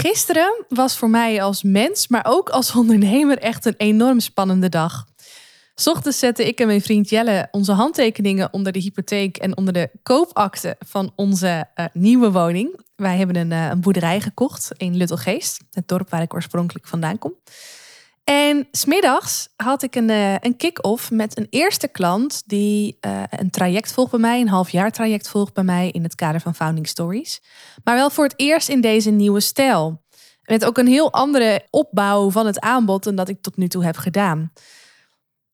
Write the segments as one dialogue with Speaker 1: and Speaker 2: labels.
Speaker 1: Gisteren was voor mij als mens, maar ook als ondernemer echt een enorm spannende dag. Ochtends zetten ik en mijn vriend Jelle onze handtekeningen onder de hypotheek en onder de koopakte van onze uh, nieuwe woning. Wij hebben een, uh, een boerderij gekocht in Luttelgeest, het dorp waar ik oorspronkelijk vandaan kom. En smiddags had ik een, uh, een kick-off met een eerste klant die een traject volgt bij mij, een half jaar traject volgt bij mij in het kader van Founding Stories. Maar wel voor het eerst in deze nieuwe stijl. Met ook een heel andere opbouw van het aanbod dan dat ik tot nu toe heb gedaan.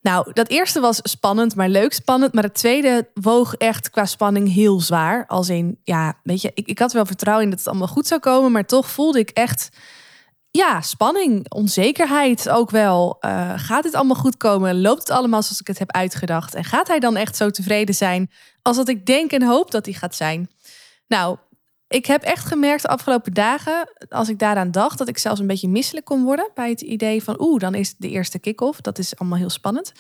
Speaker 1: Nou, dat eerste was spannend, maar leuk spannend. Maar het tweede woog echt qua spanning heel zwaar. Als in, ja, weet je, ik, ik had wel vertrouwen in dat het allemaal goed zou komen. Maar toch voelde ik echt, ja, spanning, onzekerheid ook wel. Uh, gaat dit allemaal goed komen? Loopt het allemaal zoals ik het heb uitgedacht? En gaat hij dan echt zo tevreden zijn als dat ik denk en hoop dat hij gaat zijn? Nou, ik heb echt gemerkt de afgelopen dagen, als ik daaraan dacht, dat ik zelfs een beetje misselijk kon worden bij het idee van, oeh, dan is de eerste kick-off. Dat is allemaal heel spannend.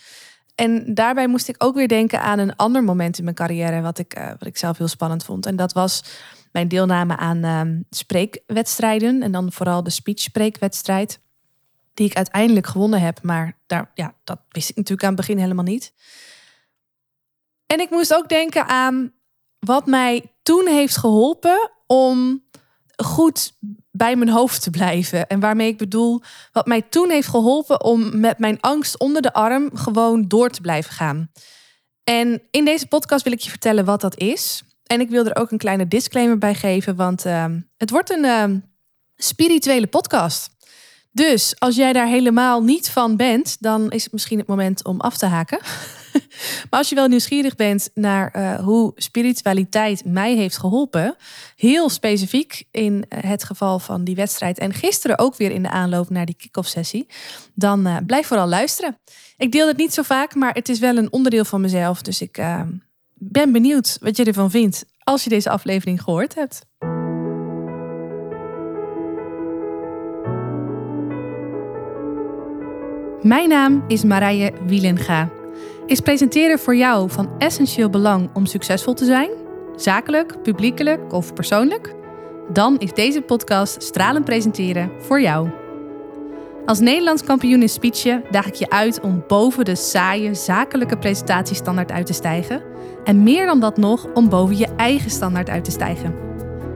Speaker 1: En daarbij moest ik ook weer denken aan een ander moment in mijn carrière, wat ik, uh, wat ik zelf heel spannend vond. En dat was mijn deelname aan uh, spreekwedstrijden. En dan vooral de speech-spreekwedstrijd, die ik uiteindelijk gewonnen heb. Maar daar, ja, dat wist ik natuurlijk aan het begin helemaal niet. En ik moest ook denken aan wat mij toen heeft geholpen om goed bij mijn hoofd te blijven. En waarmee ik bedoel, wat mij toen heeft geholpen om met mijn angst onder de arm gewoon door te blijven gaan. En in deze podcast wil ik je vertellen wat dat is. En ik wil er ook een kleine disclaimer bij geven, want uh, het wordt een uh, spirituele podcast. Dus als jij daar helemaal niet van bent, dan is het misschien het moment om af te haken. maar als je wel nieuwsgierig bent naar uh, hoe spiritualiteit mij heeft geholpen, heel specifiek in het geval van die wedstrijd en gisteren ook weer in de aanloop naar die kick-off sessie, dan uh, blijf vooral luisteren. Ik deel het niet zo vaak, maar het is wel een onderdeel van mezelf. Dus ik uh, ben benieuwd wat je ervan vindt als je deze aflevering gehoord hebt. Mijn naam is Marije Wielenga. Is presenteren voor jou van essentieel belang om succesvol te zijn? Zakelijk, publiekelijk of persoonlijk? Dan is deze podcast Stralend Presenteren voor jou. Als Nederlands kampioen in speechen daag ik je uit om boven de saaie zakelijke presentatiestandaard uit te stijgen. En meer dan dat nog, om boven je eigen standaard uit te stijgen.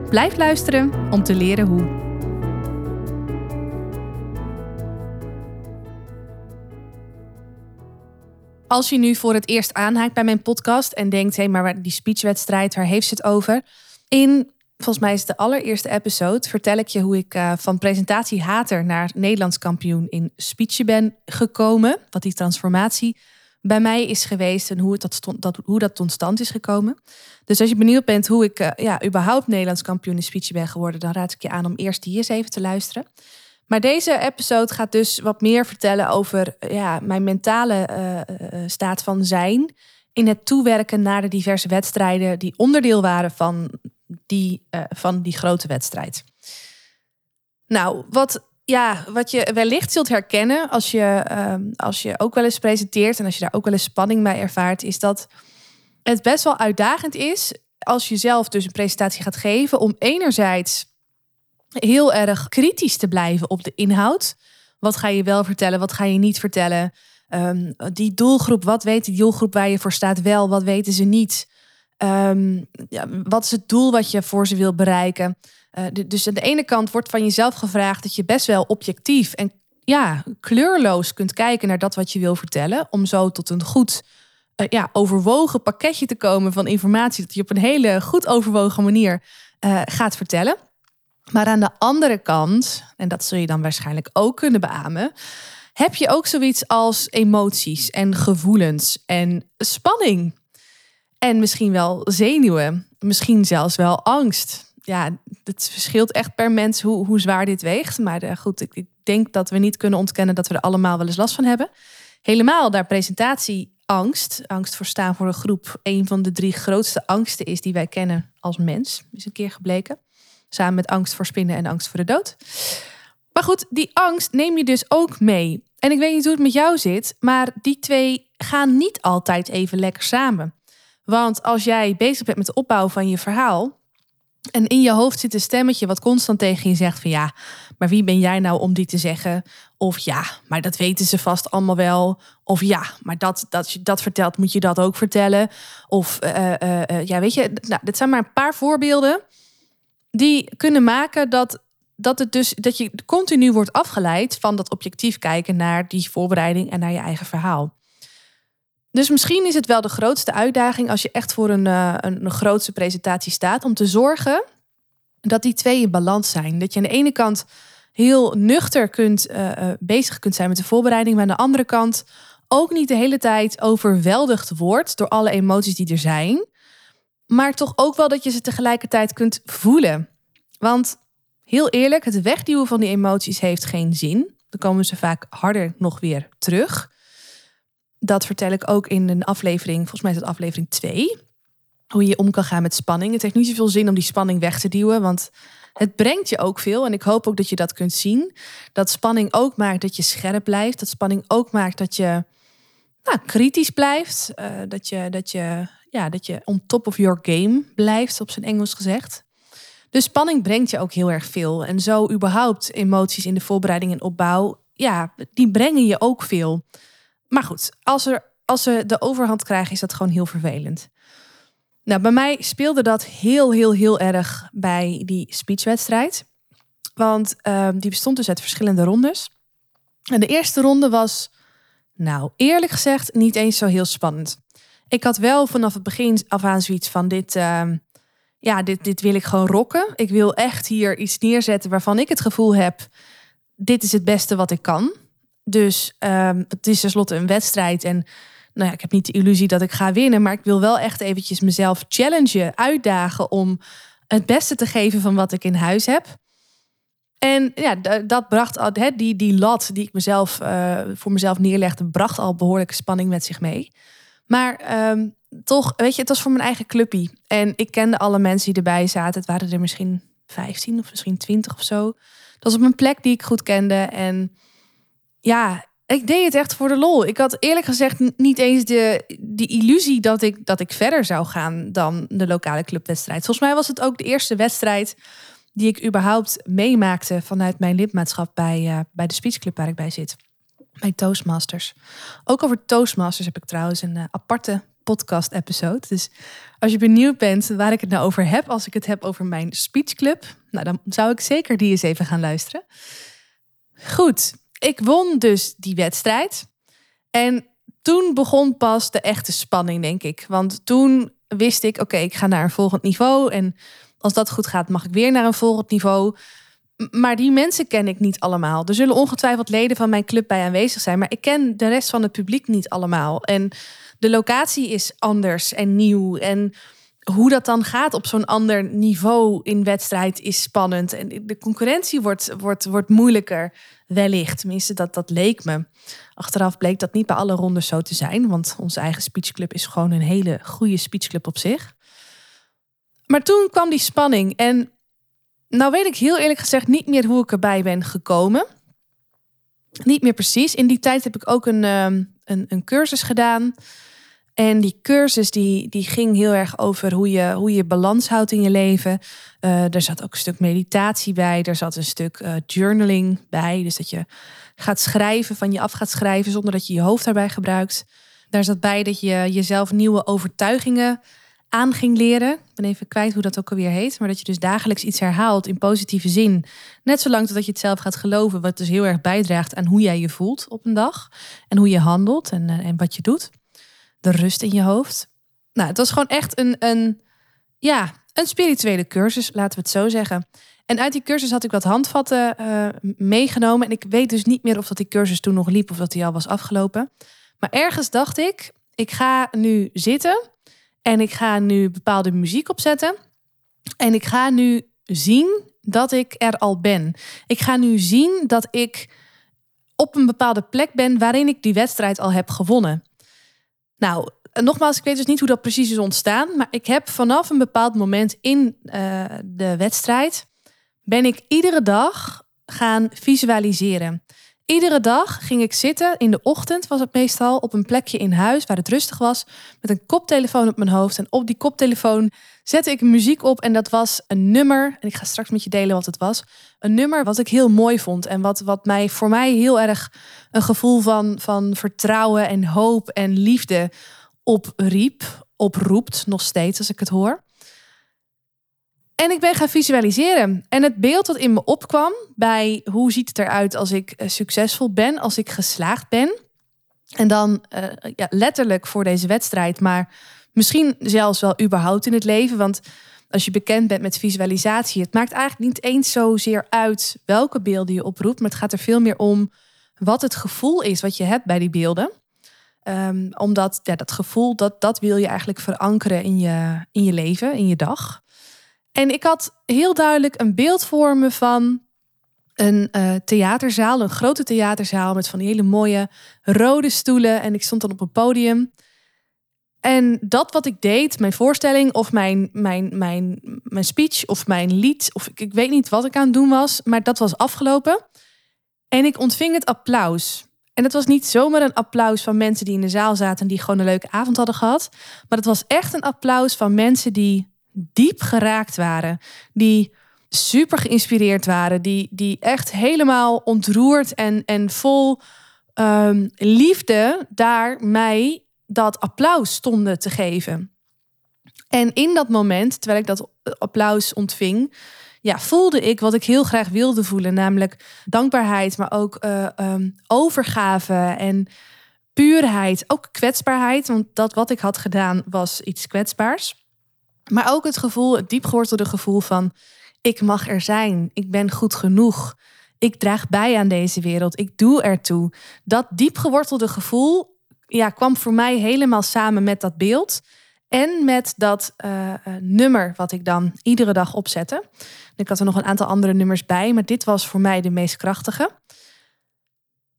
Speaker 1: Blijf luisteren om te leren hoe. Als je nu voor het eerst aanhaakt bij mijn podcast en denkt, hé, hey, maar die speechwedstrijd, waar heeft ze het over? In, volgens mij is de allereerste episode, vertel ik je hoe ik uh, van presentatiehater naar Nederlands kampioen in speechen ben gekomen. Wat die transformatie bij mij is geweest en hoe, het dat, dat, hoe dat tot stand is gekomen. Dus als je benieuwd bent hoe ik uh, ja, überhaupt Nederlands kampioen in speechen ben geworden, dan raad ik je aan om eerst die eens even te luisteren. Maar deze episode gaat dus wat meer vertellen over ja, mijn mentale staat van zijn. In het toewerken naar de diverse wedstrijden die onderdeel waren van die, uh, van die grote wedstrijd. Nou, wat, ja, wat je wellicht zult herkennen als je, uh, als je ook wel eens presenteert en als je daar ook wel eens spanning bij ervaart, is dat het best wel uitdagend is als je zelf dus een presentatie gaat geven om enerzijds heel erg kritisch te blijven op de inhoud. Wat ga je wel vertellen, wat ga je niet vertellen? Um, die doelgroep, wat weet die doelgroep waar je voor staat wel, wat weten ze niet? Um, ja, wat is het doel wat je voor ze wil bereiken? Uh, dus aan de ene kant wordt van jezelf gevraagd dat je best wel objectief en ja, kleurloos kunt kijken naar dat wat je wil vertellen, om zo tot een goed uh, ja, overwogen pakketje te komen van informatie dat je op een hele goed overwogen manier uh, gaat vertellen. Maar aan de andere kant, en dat zul je dan waarschijnlijk ook kunnen beamen, heb je ook zoiets als emoties en gevoelens en spanning. En misschien wel zenuwen, misschien zelfs wel angst. Ja, het verschilt echt per mens hoe, hoe zwaar dit weegt. Maar uh, goed, ik, ik denk dat we niet kunnen ontkennen dat we er allemaal wel eens last van hebben. Helemaal daar presentatieangst, angst voor staan voor een groep, een van de drie grootste angsten is die wij kennen als mens, is een keer gebleken. Samen met angst voor spinnen en angst voor de dood. Maar goed, die angst neem je dus ook mee. En ik weet niet hoe het met jou zit, maar die twee gaan niet altijd even lekker samen. Want als jij bezig bent met de opbouw van je verhaal, En in je hoofd zit een stemmetje wat constant tegen je zegt van ja, maar wie ben jij nou om die te zeggen? Of ja, maar dat weten ze vast allemaal wel. Of ja, maar dat, dat je dat vertelt, moet je dat ook vertellen. Of uh, ja, weet je, nou, dit zijn maar een paar voorbeelden die kunnen maken dat, dat, het dus, dat je continu wordt afgeleid van dat objectief kijken naar die voorbereiding en naar je eigen verhaal. Dus misschien is het wel de grootste uitdaging als je echt voor een, uh, een, een grootste presentatie staat, om te zorgen dat die twee in balans zijn. Dat je aan de ene kant heel nuchter kunt, uh, bezig kunt zijn met de voorbereiding, maar aan de andere kant ook niet de hele tijd overweldigd wordt door alle emoties die er zijn. Maar toch ook wel dat je ze tegelijkertijd kunt voelen. Want heel eerlijk, het wegduwen van die emoties heeft geen zin. Dan komen ze vaak harder nog weer terug. Dat vertel ik ook in een aflevering, volgens mij is het aflevering 2. Hoe je om kan gaan met spanning. Het heeft niet zoveel zin om die spanning weg te duwen, want het brengt je ook veel. En ik hoop ook dat je dat kunt zien. Dat spanning ook maakt dat je scherp blijft. Dat spanning ook maakt dat je nou, kritisch blijft. Uh, dat, je, dat, je, ja, dat je on top of your game blijft, op zijn Engels gezegd. Dus spanning brengt je ook heel erg veel. En zo überhaupt emoties in de voorbereiding en opbouw, ja, die brengen je ook veel. Maar goed, als, er, als ze de overhand krijgen, is dat gewoon heel vervelend. Nou, bij mij speelde dat heel, heel, heel erg bij die speechwedstrijd. Want uh, die bestond dus uit verschillende rondes. En de eerste ronde was, nou eerlijk gezegd, niet eens zo heel spannend. Ik had wel vanaf het begin af aan zoiets van dit, uh, ja, dit, dit wil ik gewoon rocken. Ik wil echt hier iets neerzetten waarvan ik het gevoel heb, dit is het beste wat ik kan. Dus um, het is tenslotte een wedstrijd en nou ja, ik heb niet de illusie dat ik ga winnen, maar ik wil wel echt eventjes mezelf challengen, uitdagen om het beste te geven van wat ik in huis heb. En ja, dat bracht al, die, die lat die ik mezelf, uh, voor mezelf neerlegde, bracht al behoorlijke spanning met zich mee. Maar um, toch, weet je, het was voor mijn eigen clubpie. En ik kende alle mensen die erbij zaten. Het waren er misschien 15 of misschien 20 of zo. Dat was op een plek die ik goed kende. En ja, ik deed het echt voor de lol. Ik had eerlijk gezegd niet eens de, die illusie dat ik, dat ik verder zou gaan dan de lokale clubwedstrijd. Volgens mij was het ook de eerste wedstrijd die ik überhaupt meemaakte vanuit mijn lidmaatschap bij, uh, bij de speechclub waar ik bij zit. Bij Toastmasters. Ook over Toastmasters heb ik trouwens een uh, aparte podcast-episode. Dus als je benieuwd bent waar ik het nou over heb, als ik het heb over mijn speechclub, nou, dan zou ik zeker die eens even gaan luisteren. Goed, ik won dus die wedstrijd. En toen begon pas de echte spanning, denk ik. Want toen wist ik, oké, ik ga naar een volgend niveau. En als dat goed gaat, mag ik weer naar een volgend niveau. Maar die mensen ken ik niet allemaal. Er zullen ongetwijfeld leden van mijn club bij aanwezig zijn. Maar ik ken de rest van het publiek niet allemaal. En de locatie is anders en nieuw. En hoe dat dan gaat op zo'n ander niveau in wedstrijd is spannend. En de concurrentie wordt, wordt, wordt moeilijker, wellicht. Tenminste, dat, dat leek me. Achteraf bleek dat niet bij alle rondes zo te zijn. Want onze eigen speechclub is gewoon een hele goede speechclub op zich. Maar toen kwam die spanning. En nou weet ik heel eerlijk gezegd niet meer hoe ik erbij ben gekomen. Niet meer precies. In die tijd heb ik ook een, ehm, een, een cursus gedaan. En die cursus die, die ging heel erg over hoe je, hoe je balans houdt in je leven. Uh, er zat ook een stuk meditatie bij. Er zat een stuk uh, journaling bij. Dus dat je gaat schrijven, van je af gaat schrijven zonder dat je je hoofd daarbij gebruikt. Daar zat bij dat je jezelf nieuwe overtuigingen aan ging leren. Ik ben even kwijt hoe dat ook alweer heet. Maar dat je dus dagelijks iets herhaalt in positieve zin. Net zolang totdat je het zelf gaat geloven. Wat dus heel erg bijdraagt aan hoe jij je voelt op een dag. En hoe je handelt en, eh, en wat je doet de rust in je hoofd. Nou, het was gewoon echt een, een, ja, een spirituele cursus, laten we het zo zeggen. En uit die cursus had ik wat handvatten uh, meegenomen. En ik weet dus niet meer of dat die cursus toen nog liep of dat die al was afgelopen. Maar ergens dacht ik, ik ga nu zitten en ik ga nu bepaalde muziek opzetten. En ik ga nu zien dat ik er al ben. Ik ga nu zien dat ik op een bepaalde plek ben waarin ik die wedstrijd al heb gewonnen. Nou, nogmaals, ik weet dus niet hoe dat precies is ontstaan. Maar ik heb vanaf een bepaald moment in uh, de wedstrijd. ben ik iedere dag gaan visualiseren. Iedere dag ging ik zitten, in de ochtend was het meestal, op een plekje in huis waar het rustig was, met een koptelefoon op mijn hoofd. En op die koptelefoon zette ik muziek op en dat was een nummer, en ik ga straks met je delen wat het was, een nummer wat ik heel mooi vond en wat, wat mij, voor mij heel erg een gevoel van, van vertrouwen en hoop en liefde opriep, oproept nog steeds als ik het hoor. En ik ben gaan visualiseren. En het beeld dat in me opkwam bij hoe ziet het eruit als ik eh, succesvol ben, als ik geslaagd ben. En dan uh, ja, letterlijk voor deze wedstrijd, maar misschien zelfs wel überhaupt in het leven. Want als je bekend bent met visualisatie, het maakt eigenlijk niet eens zozeer uit welke beelden je oproept, maar het gaat er veel meer om wat het gevoel is wat je hebt bij die beelden. Um, omdat ja, dat gevoel, dat, dat wil je eigenlijk verankeren in je, in je leven, in je dag. En ik had heel duidelijk een beeld voor me van een uh, theaterzaal, een grote theaterzaal met van die hele mooie rode stoelen. En ik stond dan op een podium. En dat wat ik deed, mijn voorstelling of mijn, mijn, mijn, mijn speech of mijn lied, of ik, ik weet niet wat ik aan het doen was, maar dat was afgelopen. En ik ontving het applaus. En het was niet zomaar een applaus van mensen die in de zaal zaten en die gewoon een leuke avond hadden gehad. Maar het was echt een applaus van mensen die diep geraakt waren. Die super geïnspireerd waren. Die, die echt helemaal ontroerd en, en vol um, liefde daar mij dat applaus stonden te geven. En in dat moment, terwijl ik dat applaus ontving, ja, voelde ik wat ik heel graag wilde voelen. Namelijk dankbaarheid, maar ook uh, um, overgave en puurheid. Ook kwetsbaarheid, want dat wat ik had gedaan was iets kwetsbaars. Maar ook het gevoel, het diepgewortelde gevoel van ik mag er zijn, ik ben goed genoeg, ik draag bij aan deze wereld, ik doe ertoe. Dat diepgewortelde gevoel ja, kwam voor mij helemaal samen met dat beeld en met dat uh, nummer wat ik dan iedere dag opzette. Ik had er nog een aantal andere nummers bij, maar dit was voor mij de meest krachtige.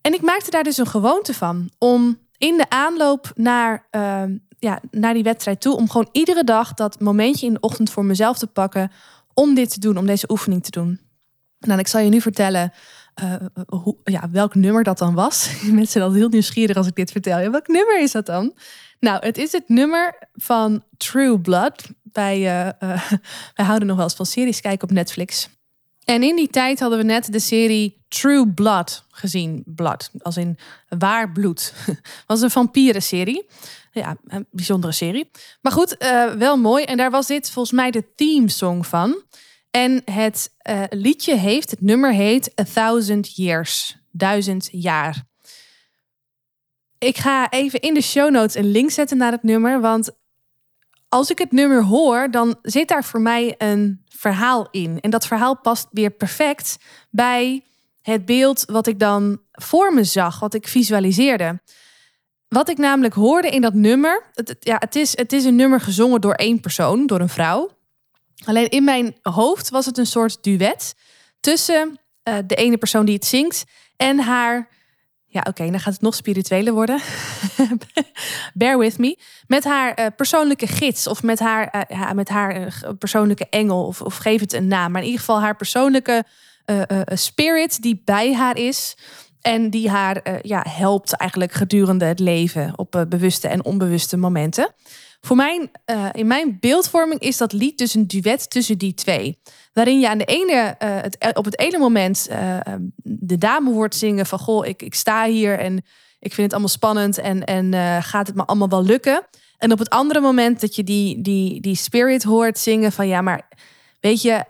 Speaker 1: En ik maakte daar dus een gewoonte van om in de aanloop naar uh, ja, naar die wedstrijd toe. Om gewoon iedere dag dat momentje in de ochtend voor mezelf te pakken. Om dit te doen, om deze oefening te doen. Nou, ik zal je nu vertellen uh, hoe, ja, welk nummer dat dan was. Mensen zijn heel nieuwsgierig als ik dit vertel. Ja, welk nummer is dat dan? Nou, het is het nummer van True Blood. Wij, uh, uh, wij houden nog wel eens van series kijken op Netflix. En in die tijd hadden we net de serie True Blood gezien. Blood, als in waar bloed. was een vampierenserie ja, een bijzondere serie. Maar goed, uh, wel mooi. En daar was dit volgens mij de theme song van. En het uh, liedje heeft, het nummer heet A Thousand Years. Duizend jaar. Ik ga even in de show notes een link zetten naar het nummer. Want als ik het nummer hoor, dan zit daar voor mij een verhaal in. En dat verhaal past weer perfect bij het beeld wat ik dan voor me zag, wat ik visualiseerde. Wat ik namelijk hoorde in dat nummer, het, ja, het, is, het is een nummer gezongen door één persoon, door een vrouw. Alleen in mijn hoofd was het een soort duet tussen uh, de ene persoon die het zingt en haar. Ja, oké, dan gaat het nog spiritueler worden. Bear with me. Met haar uh, persoonlijke gids of met haar, uh, met haar persoonlijke engel, of, of geef het een naam. Maar in ieder geval haar persoonlijke spirit die bij haar is. En die haar ja, helpt eigenlijk gedurende het leven op bewuste en onbewuste momenten. Voor mijn, uh, in mijn beeldvorming is dat lied dus een duet tussen die twee. Waarin je aan de ene, het, op het ene moment de dame hoort zingen van... Goh, ik, ik sta hier en ik vind het allemaal spannend en, en gaat het me allemaal wel lukken? En op het andere moment dat je die, die, die spirit hoort zingen van... Ja, maar weet je,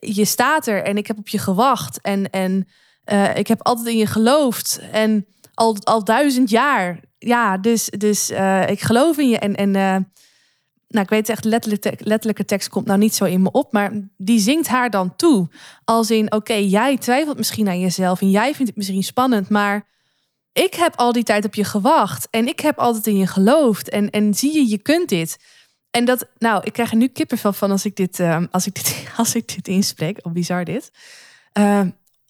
Speaker 1: je staat er en ik heb op je gewacht en... en ik heb altijd in je geloofd. En al, al duizend jaar. Ja, dus, dus uh, ik geloof in je. En, en uh, nou, ik weet echt, letterlijke, letterlijke tekst komt nou niet zo in me op. Maar die zingt haar dan toe. Als in, oké, jij twijfelt misschien aan jezelf. En jij vindt het misschien spannend. Maar ik heb al die tijd op je gewacht. En ik heb altijd in je geloofd. En, en zie je, je kunt dit. En dat, nou, ik krijg er nu kippenvel van als ik dit, als ik dit, als ik dit inspreek. Of bizar dit.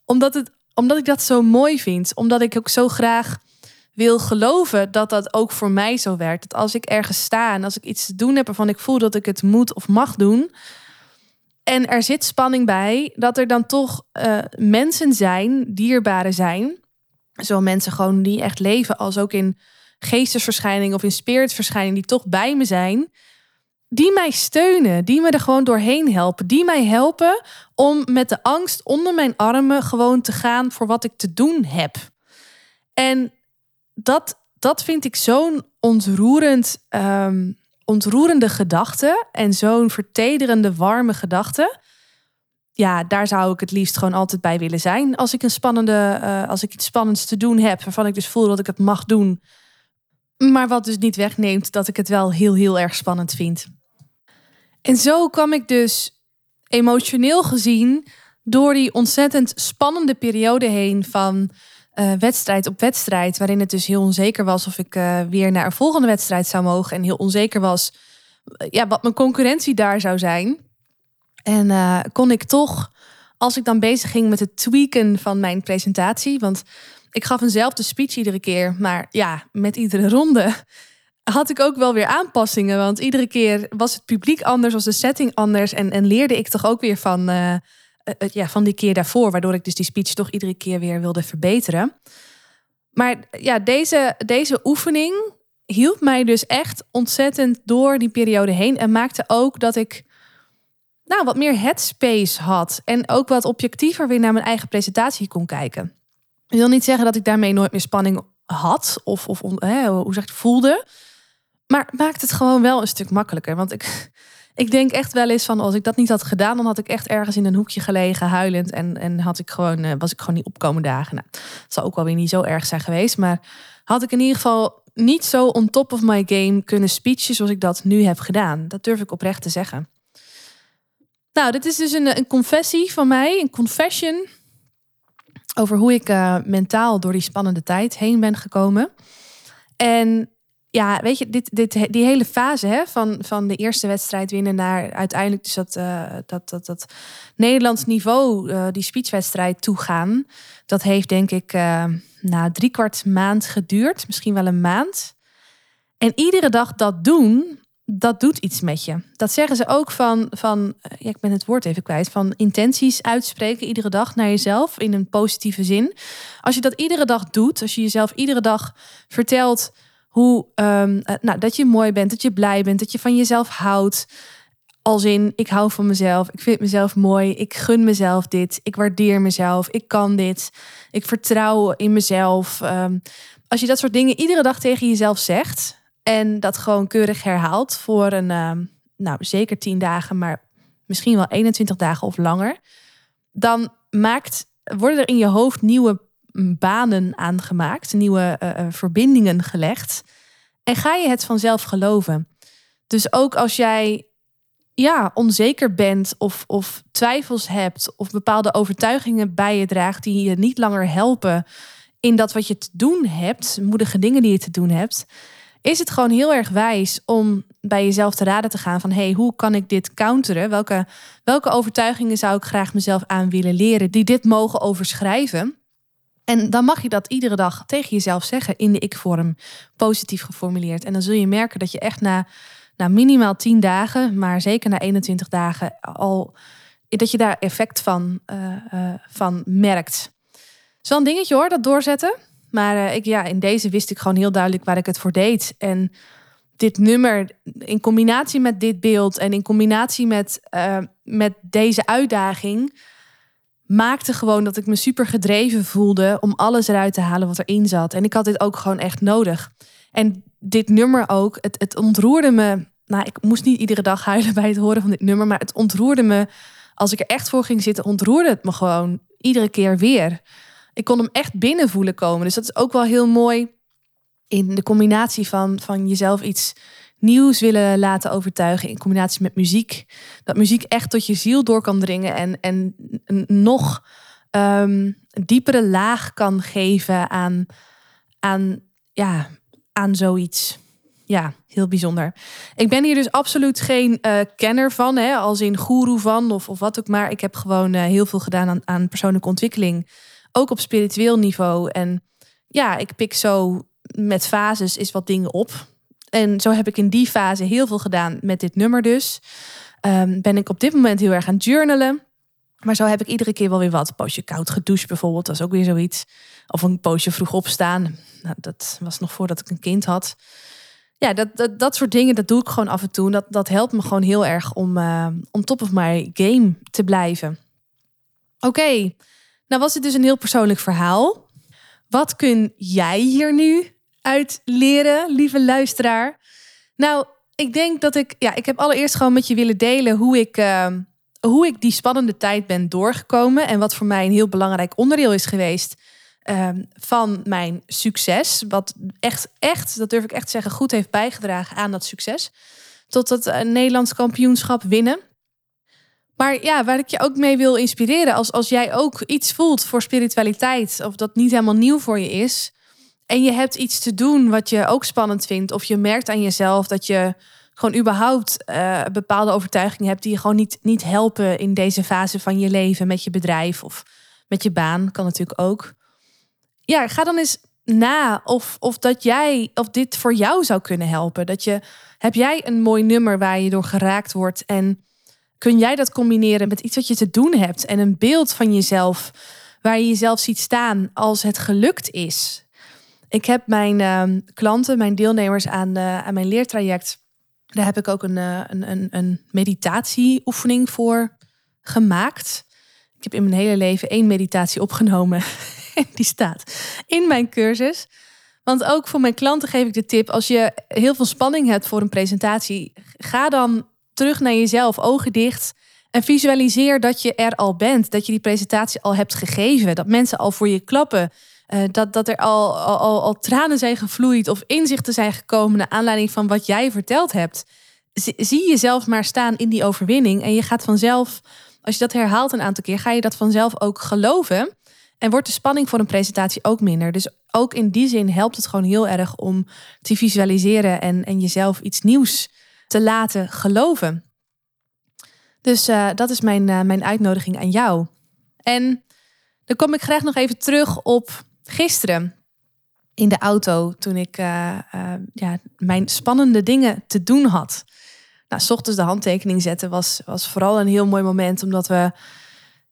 Speaker 1: omdat het omdat ik dat zo mooi vind. Omdat ik ook zo graag wil geloven dat dat ook voor mij zo werkt. Dat als ik ergens sta en als ik iets te doen heb waarvan ik voel dat ik het moet of mag doen. En er zit spanning bij, dat er dan toch uh, mensen zijn, dierbaren zijn, Zowel mensen gewoon die echt leven als ook in geestesverschijningen of in spiritverschijningen die toch bij me zijn. Die mij steunen, die me er gewoon doorheen helpen. Die mij helpen om met de angst onder mijn armen gewoon te gaan voor wat ik te doen heb. En dat, dat vind ik zo'n ontroerend, um, ontroerende gedachte. En zo'n vertederende, warme gedachte ja, daar zou ik het liefst gewoon altijd bij willen zijn. Als ik een spannende, uh, als ik iets spannends te doen heb, waarvan ik dus voel dat ik het mag doen. Maar wat dus niet wegneemt dat ik het wel heel, heel erg spannend vind. En zo kwam ik dus emotioneel gezien door die ontzettend spannende periode heen van uh, wedstrijd op wedstrijd. Waarin het dus heel onzeker was of ik uh, weer naar een volgende wedstrijd zou mogen. En heel onzeker was ja, wat mijn concurrentie daar zou zijn. En kon ik toch, als ik dan bezig ging met het tweaken van mijn presentatie, want ik gaf eenzelfde speech iedere keer, maar ja, met iedere ronde had ik ook wel weer aanpassingen. Want iedere keer was het publiek anders, was de setting anders. En, en leerde ik toch ook weer van, uh, ja, van die keer daarvoor, waardoor ik dus die speech toch iedere keer weer wilde verbeteren. Maar ja, deze, deze oefening hielp mij dus echt ontzettend door die periode heen. En maakte ook dat ik nou, wat meer headspace had. En ook wat objectiever weer naar mijn eigen presentatie kon kijken. Ik wil niet zeggen dat ik daarmee nooit meer spanning had. Of, of hoe zeg ik, voelde. Maar maakt het gewoon wel een stuk makkelijker. Want ik, ik denk echt wel eens van als ik dat niet had gedaan, dan had ik echt ergens in een hoekje gelegen, huilend. En, en had ik gewoon, eh, was ik gewoon niet opkomen dagen. Nou, zou ook wel weer niet zo erg zijn geweest. Maar had ik in ieder geval niet zo on top of my game kunnen speechen zoals ik dat nu heb gedaan. Dat durf ik oprecht te zeggen. Nou, dit is dus een, een confessie van mij, een confession over hoe ik uh, mentaal door die spannende tijd heen ben gekomen. En ja, weet je, dit, dit, die hele fase hè, van, van de eerste wedstrijd winnen naar uiteindelijk dus dat, uh, dat, dat, dat Nederlands niveau, uh, die speechwedstrijd toegaan. Dat heeft denk ik na drie kwart maand geduurd, misschien wel een maand. En iedere dag dat doen, dat doet iets met je. Dat zeggen ze ook van, van eh, ja, ik ben het woord even kwijt, van intenties uitspreken iedere dag naar jezelf in een positieve zin. Als je dat iedere dag doet, als je jezelf iedere dag vertelt hoe, um, nou, dat je mooi bent, dat je blij bent, dat je van jezelf houdt. Als in, ik hou van mezelf, ik vind mezelf mooi, ik gun mezelf dit, ik waardeer mezelf, ik kan dit, ik vertrouw in mezelf. Um, als je dat soort dingen iedere dag tegen jezelf zegt, en dat gewoon keurig herhaalt voor een, uh, nou zeker 10 dagen, maar misschien wel 21 dagen of langer. Dan maakt, worden er in je hoofd nieuwe banen aangemaakt, nieuwe uh, verbindingen gelegd. En ga je het vanzelf geloven. Dus ook als jij ja, onzeker bent of, of twijfels hebt of bepaalde overtuigingen bij je draagt die je niet langer helpen in dat wat je te doen hebt, moedige dingen die je te doen hebt, is het gewoon heel erg wijs om bij jezelf te raden te gaan van hey, hoe kan ik dit counteren? Welke, welke overtuigingen zou ik graag mezelf aan willen leren die dit mogen overschrijven? En dan mag je dat iedere dag tegen jezelf zeggen in de ik-vorm, positief geformuleerd. En dan zul je merken dat je echt na, na minimaal 10 dagen, maar zeker na 21 dagen al dat je daar effect van, uh, uh, van merkt. Zo'n dingetje hoor, dat doorzetten. Maar uh, ik, ja, in deze wist ik gewoon heel duidelijk waar ik het voor deed. En dit nummer in combinatie met dit beeld en in combinatie met, met deze uitdaging maakte gewoon dat ik me super gedreven voelde om alles eruit te halen wat erin zat. En ik had dit ook gewoon echt nodig. En dit nummer ook, het, het ontroerde me. Nou, ik moest niet iedere dag huilen bij het horen van dit nummer, maar het ontroerde me. Als ik er echt voor ging zitten, ontroerde het me gewoon iedere keer weer ik kon hem echt binnen voelen komen. Dus dat is ook wel heel mooi in de combinatie van, van jezelf iets nieuws willen laten overtuigen in combinatie met muziek. Dat muziek echt tot je ziel door kan dringen en, en een nog um, diepere laag kan geven aan, aan, ja, aan zoiets. Ja, heel bijzonder. Ik ben hier dus absoluut geen uh, kenner van, hè, als in guru van of, of wat ook maar. Ik heb gewoon uh, heel veel gedaan aan, aan persoonlijke ontwikkeling ook op spiritueel niveau. En ja, ik pik zo met fases is wat dingen op. En zo heb ik in die fase heel veel gedaan met dit nummer dus. Um, ben ik op dit moment heel erg aan journalen. Maar zo heb ik iedere keer wel weer wat. Een poosje koud gedoucht bijvoorbeeld, dat is ook weer zoiets. Of een poosje vroeg opstaan. Nou, dat was nog voordat ik een kind had. Ja, dat, dat, dat soort dingen, dat doe ik gewoon af en toe. Dat, dat helpt me gewoon heel erg om, uh, om top of my game te blijven. Oké, nou was het dus een heel persoonlijk verhaal. Wat kun jij hier nu uit leren, lieve luisteraar? Nou, ik denk dat ik, ja, ik heb allereerst gewoon met je willen delen hoe ik, uh, hoe ik die spannende tijd ben doorgekomen. En wat voor mij een heel belangrijk onderdeel is geweest uh, van mijn succes. Wat echt, echt, dat durf ik echt zeggen, goed heeft bijgedragen aan dat succes. Tot het uh, Nederlands kampioenschap winnen. Maar ja, waar ik je ook mee wil inspireren, als, als jij ook iets voelt voor spiritualiteit, of dat niet helemaal nieuw voor je is, en je hebt iets te doen wat je ook spannend vindt, of je merkt aan jezelf dat je gewoon überhaupt uh, bepaalde overtuigingen hebt die je gewoon niet, niet helpen in deze fase van je leven met je bedrijf of met je baan, kan natuurlijk ook. Ja, ga dan eens na of, of dat jij of dit voor jou zou kunnen helpen. Dat je heb jij een mooi nummer waar je door geraakt wordt en kun jij dat combineren met iets wat je te doen hebt en een beeld van jezelf waar je jezelf ziet staan als het gelukt is. Ik heb mijn uh, klanten, mijn deelnemers aan, uh, aan mijn leertraject, daar heb ik ook een, uh, een, een, een meditatieoefening voor gemaakt. Ik heb in mijn hele leven één meditatie opgenomen. Die staat in mijn cursus. Want ook voor mijn klanten geef ik de tip: als je heel veel spanning hebt voor een presentatie, ga dan terug naar jezelf, ogen dicht. En visualiseer dat je er al bent. Dat je die presentatie al hebt gegeven. Dat mensen al voor je klappen. Uh, dat, dat er al, al, al, tranen zijn gevloeid of inzichten zijn gekomen naar aanleiding van wat jij verteld hebt. Zie jezelf maar staan in die overwinning. En je gaat vanzelf, als je dat herhaalt een aantal keer, ga je dat vanzelf ook geloven. En wordt de spanning voor een presentatie ook minder. Dus ook in die zin helpt het gewoon heel erg om te visualiseren en, en jezelf iets nieuws te laten geloven. Dus uh, dat is mijn, uh, mijn uitnodiging aan jou. En dan kom ik graag nog even terug op gisteren in de auto toen ik uh, ja, mijn spannende dingen te doen had. Nou, s ochtends de handtekening zetten was, was vooral een heel mooi moment, omdat we,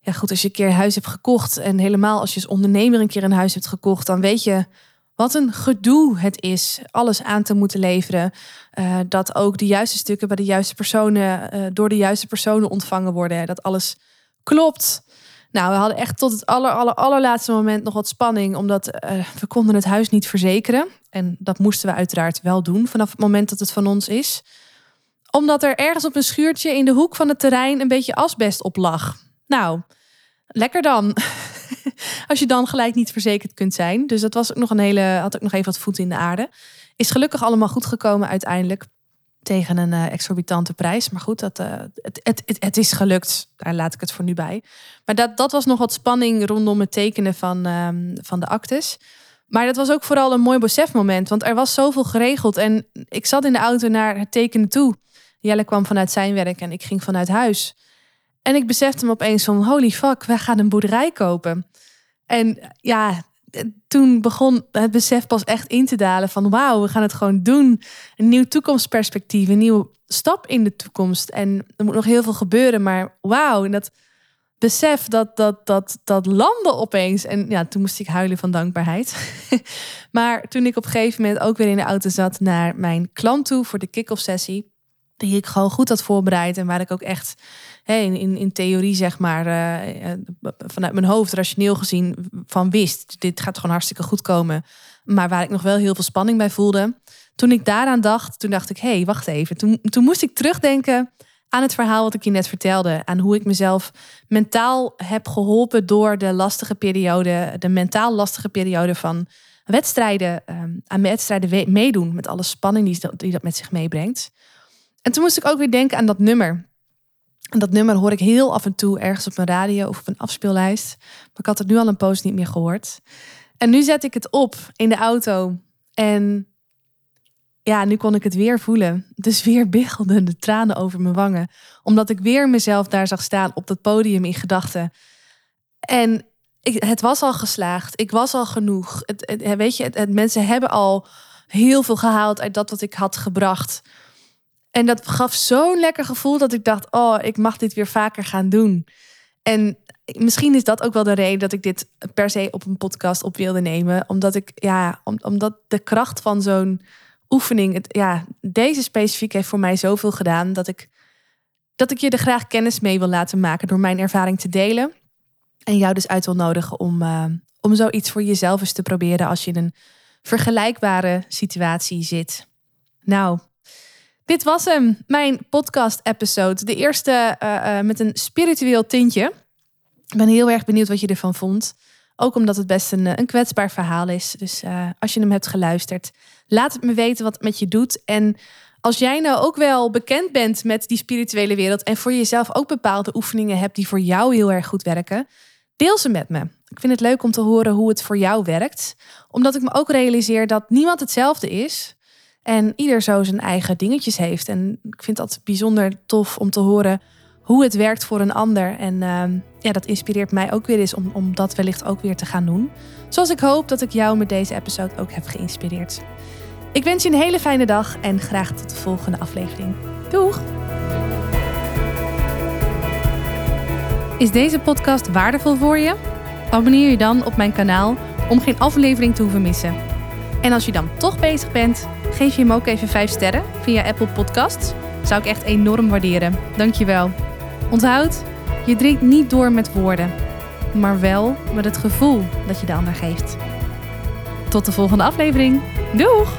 Speaker 1: ja goed, als je een keer een huis hebt gekocht en helemaal als je als ondernemer een keer een huis hebt gekocht, dan weet je wat een gedoe het is alles aan te moeten leveren. Uh, dat ook de juiste stukken bij de juiste personen, door de juiste personen ontvangen worden. Dat alles klopt. Nou, we hadden echt tot het aller, aller, allerlaatste moment nog wat spanning, omdat uh, we konden het huis niet verzekeren. En dat moesten we uiteraard wel doen vanaf het moment dat het van ons is. Omdat er ergens op een schuurtje in de hoek van het terrein een beetje asbest op lag. Nou, lekker dan. Als je dan gelijk niet verzekerd kunt zijn. Dus dat was ook nog een hele, had ook nog even wat voet in de aarde. Is gelukkig allemaal goed gekomen uiteindelijk. Tegen een uh, exorbitante prijs. Maar goed, dat, uh, het, het, het, is gelukt. Daar laat ik het voor nu bij. Maar dat, dat was nog wat spanning rondom het tekenen van, um, van de actes. Maar dat was ook vooral een mooi besefmoment. Want er was zoveel geregeld. En ik zat in de auto naar het tekenen toe. Jelle kwam vanuit zijn werk en ik ging vanuit huis. En ik besefte me opeens van, holy fuck, wij gaan een boerderij kopen. En ja, toen begon het besef pas echt in te dalen van, wauw, we gaan het gewoon doen. Een nieuw toekomstperspectief, een nieuwe stap in de toekomst. En er moet nog heel veel gebeuren, maar wauw. En dat besef, dat, dat, dat, dat landde opeens. En ja, toen moest ik huilen van dankbaarheid. maar toen ik op een gegeven moment ook weer in de auto zat naar mijn klant toe voor de kick-off sessie, die ik gewoon goed had voorbereid en waar ik ook echt in, in, in theorie, zeg maar, uh, vanuit mijn hoofd, rationeel gezien, van wist. Dit gaat gewoon hartstikke goed komen. Maar waar ik nog wel heel veel spanning bij voelde. Toen ik daaraan dacht, toen dacht ik, hé, hey, wacht even. Toen, toen moest ik terugdenken aan het verhaal wat ik je net vertelde. Aan hoe ik mezelf mentaal heb geholpen door de lastige periode, de mentaal lastige periode van wedstrijden, um, aan wedstrijden meedoen. Met alle spanning die dat met zich meebrengt. En toen moest ik ook weer denken aan dat nummer. En dat nummer hoor ik heel af en toe ergens op mijn radio of op een afspeellijst. Maar ik had het nu al een poos niet meer gehoord. En nu zet ik het op in de auto. En ja, nu kon ik het weer voelen. Dus weer biggelden de tranen over mijn wangen. Omdat ik weer mezelf daar zag staan op dat podium in gedachten. En het was al geslaagd. Ik was al genoeg. Het, weet je, het, mensen hebben al heel veel gehaald uit dat wat ik had gebracht. En dat gaf zo'n lekker gevoel dat ik dacht: oh, ik mag dit weer vaker gaan doen. En misschien is dat ook wel de reden dat ik dit per se op een podcast op wilde nemen. Omdat ik, ja, omdat de kracht van zo'n oefening, het, ja, deze specifiek heeft voor mij zoveel gedaan dat ik, dat ik je er graag kennis mee wil laten maken door mijn ervaring te delen. En jou dus uit wil nodigen om, uh, om zoiets voor jezelf eens te proberen als je in een vergelijkbare situatie zit. Nou, dit was hem, mijn podcast-episode. De eerste uh, uh, met een spiritueel tintje. Ik ben heel erg benieuwd wat je ervan vond. Ook omdat het best een, een kwetsbaar verhaal is. Dus als je hem hebt geluisterd, laat het me weten wat het met je doet. En als jij nou ook wel bekend bent met die spirituele wereld en voor jezelf ook bepaalde oefeningen hebt die voor jou heel erg goed werken, deel ze met me. Ik vind het leuk om te horen hoe het voor jou werkt, omdat ik me ook realiseer dat niemand hetzelfde is en ieder zo zijn eigen dingetjes heeft. En ik vind dat bijzonder tof om te horen hoe het werkt voor een ander. En uh, ja, dat inspireert mij ook weer eens om, om dat wellicht ook weer te gaan doen. Zoals ik hoop dat ik jou met deze episode ook heb geïnspireerd. Ik wens je een hele fijne dag en graag tot de volgende aflevering. Doeg! Is deze podcast waardevol voor je? Abonneer je dan op mijn kanaal om geen aflevering te hoeven missen. En als je dan toch bezig bent, geef je hem ook even 5 sterren via Apple Podcasts. Zou ik echt enorm waarderen. Dankjewel. Onthoud, je drinkt niet door met woorden, maar wel met het gevoel dat je de ander geeft. Tot de volgende aflevering. Doeg!